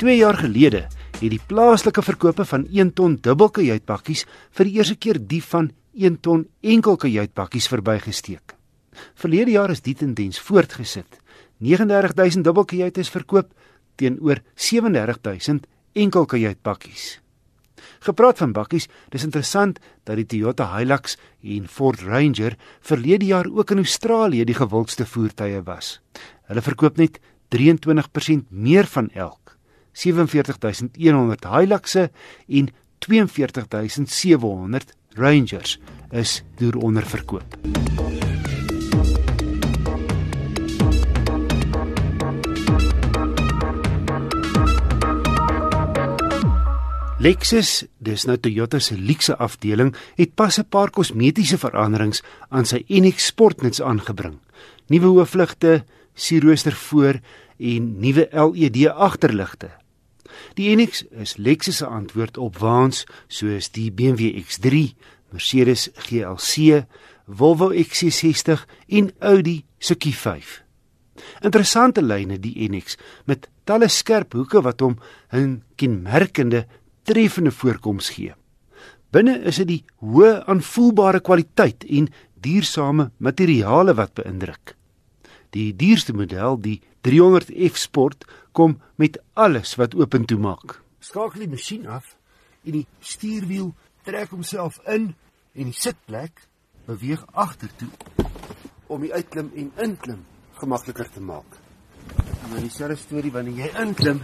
2 jaar gelede het die plaaslike verkope van 1 ton dubbelkajuitpakkies vir die eerste keer die van 1 ton enkelkajuitpakkies verbygesteek. Verlede jaar is die tendens voortgesit. 39000 dubbelkajuit is verkoop teenoor 37000 enkelkajuitpakkies. Gepraat van bakkies, dis interessant dat die Toyota Hilux en Ford Ranger verlede jaar ook in Australië die gewildste voertuie was. Hulle verkoop net 23% meer van elk. 47100 Hiluxe en 42700 Rangers is deur onderverkoop. Lexus, dis nou Toyota se luukse afdeling, het pas 'n paar kosmetiese veranderings aan sy NX Sportnuts aangebring. Nuwe hoofligte, sierrooster voor en nuwe LED agterligte. Die NX is Lexus se antwoord op waans soos die BMW X3, Mercedes GLC, Volvo XC60 en Audi se Q5. Interessante lyne die NX met talle skerp hoeke wat hom 'n kenmerkende treffende voorkoms gee. Binne is dit die hoë aanvoelbare kwaliteit en duursame materiale wat beïndruk. Die duurste model, die 300F Sport, kom met alles wat oop en toe maak. Skakel die masjien af en die stuurwiel trek homself in en die sitplek beweeg agtertoe om die uitklim en inklim gemakliker te maak. Dan dieselfde storie wanneer jy inklim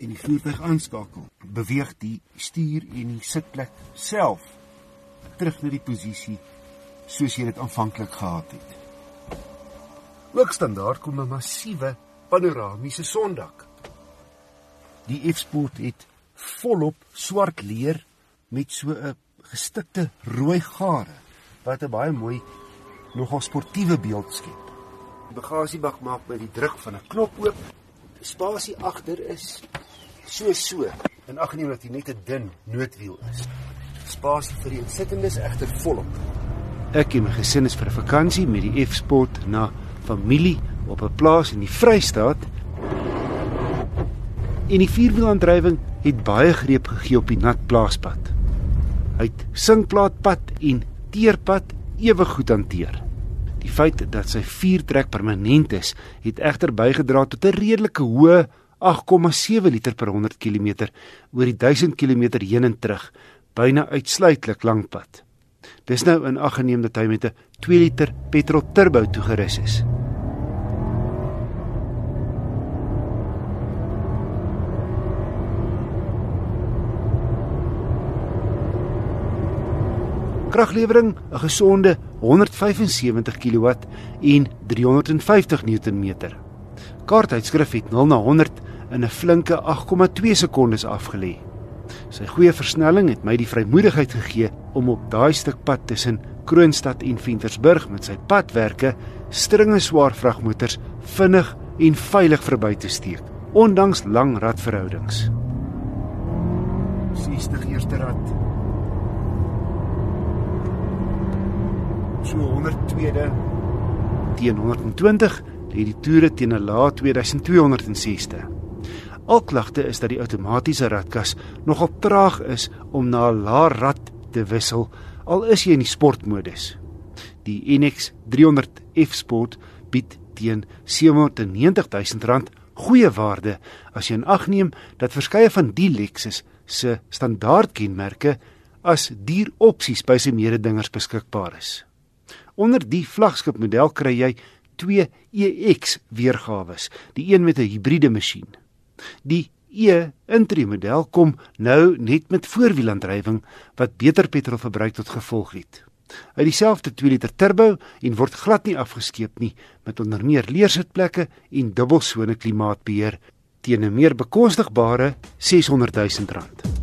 en die voertuig aanskakel, beweeg die stuur en die sitplek self terug na die posisie soos jy dit aanvanklik gehad het. Ook standaard kom 'n massiewe panoramiese sondak. Die F-Sport het volop swart leer met so 'n gestikte rooi gare wat 'n baie mooi nogal sportiewe beeld skep. Die bagasiebak maak met die druk van 'n knop oop. Die spasie agter is so so en agneem dat hy net 'n dun noodwiel is. Spasie vir die insittendes egter volop. Ek en my gesin is vir 'n vakansie met die F-Sport na familie op 'n plaas in die Vrystaat. En die vierwielaandrywing het baie greep gegee op die nat plaaspad. Hy het sinkplaatpad en teerpad ewe goed hanteer. Die feit dat sy viertrek permanent is, het egter bygedra tot 'n redelike hoë 8,7 liter per 100 km oor die 1000 km heen en terug, byna uitsluitlik lankpad. Dis nou in ag geneem dat hy met 'n 2 liter petrol turbo toegerus is. Kraglewering 'n gesonde 175 kW en 350 Nm. Kaartuitskrif het 0 na 100 in 'n flinke 8,2 sekondes afgelê. Sy goeie versnelling het my die vrymoedigheid gegee om op daai stuk pad tussen Kroonstad en Ventersburg met sy padwerke stringe swaar vragmotors vinnig en veilig verby te steek, ondanks lang radverhoudings. 60 eerste rad. So 102de teen 120 lê die toere teen 'n lae 2260. Al klagte is dat die outomatiese radkas nogal traag is om na 'n lae rad te wissel al is jy in die sportmodus. Die NX 300 F Sport bied teen R790 000 goeie waarde as jy in ag neem dat verskeie van die Lexus se standaardkenmerke as duur opsies by sy mededingers beskikbaar is. Onder die vlaggenskapmodel kry jy twee EX weergawe, die een met 'n hibriede masjien. Die E intree model kom nou net met voorwielaandrywing wat beter petrolverbruik tot gevolg het. Hy dieselfde 2 liter turbo en word glad nie afgeskeep nie met onder meer leersitplekke en dubbelsone klimaatbeheer teen 'n meer bekostigbare R600 000.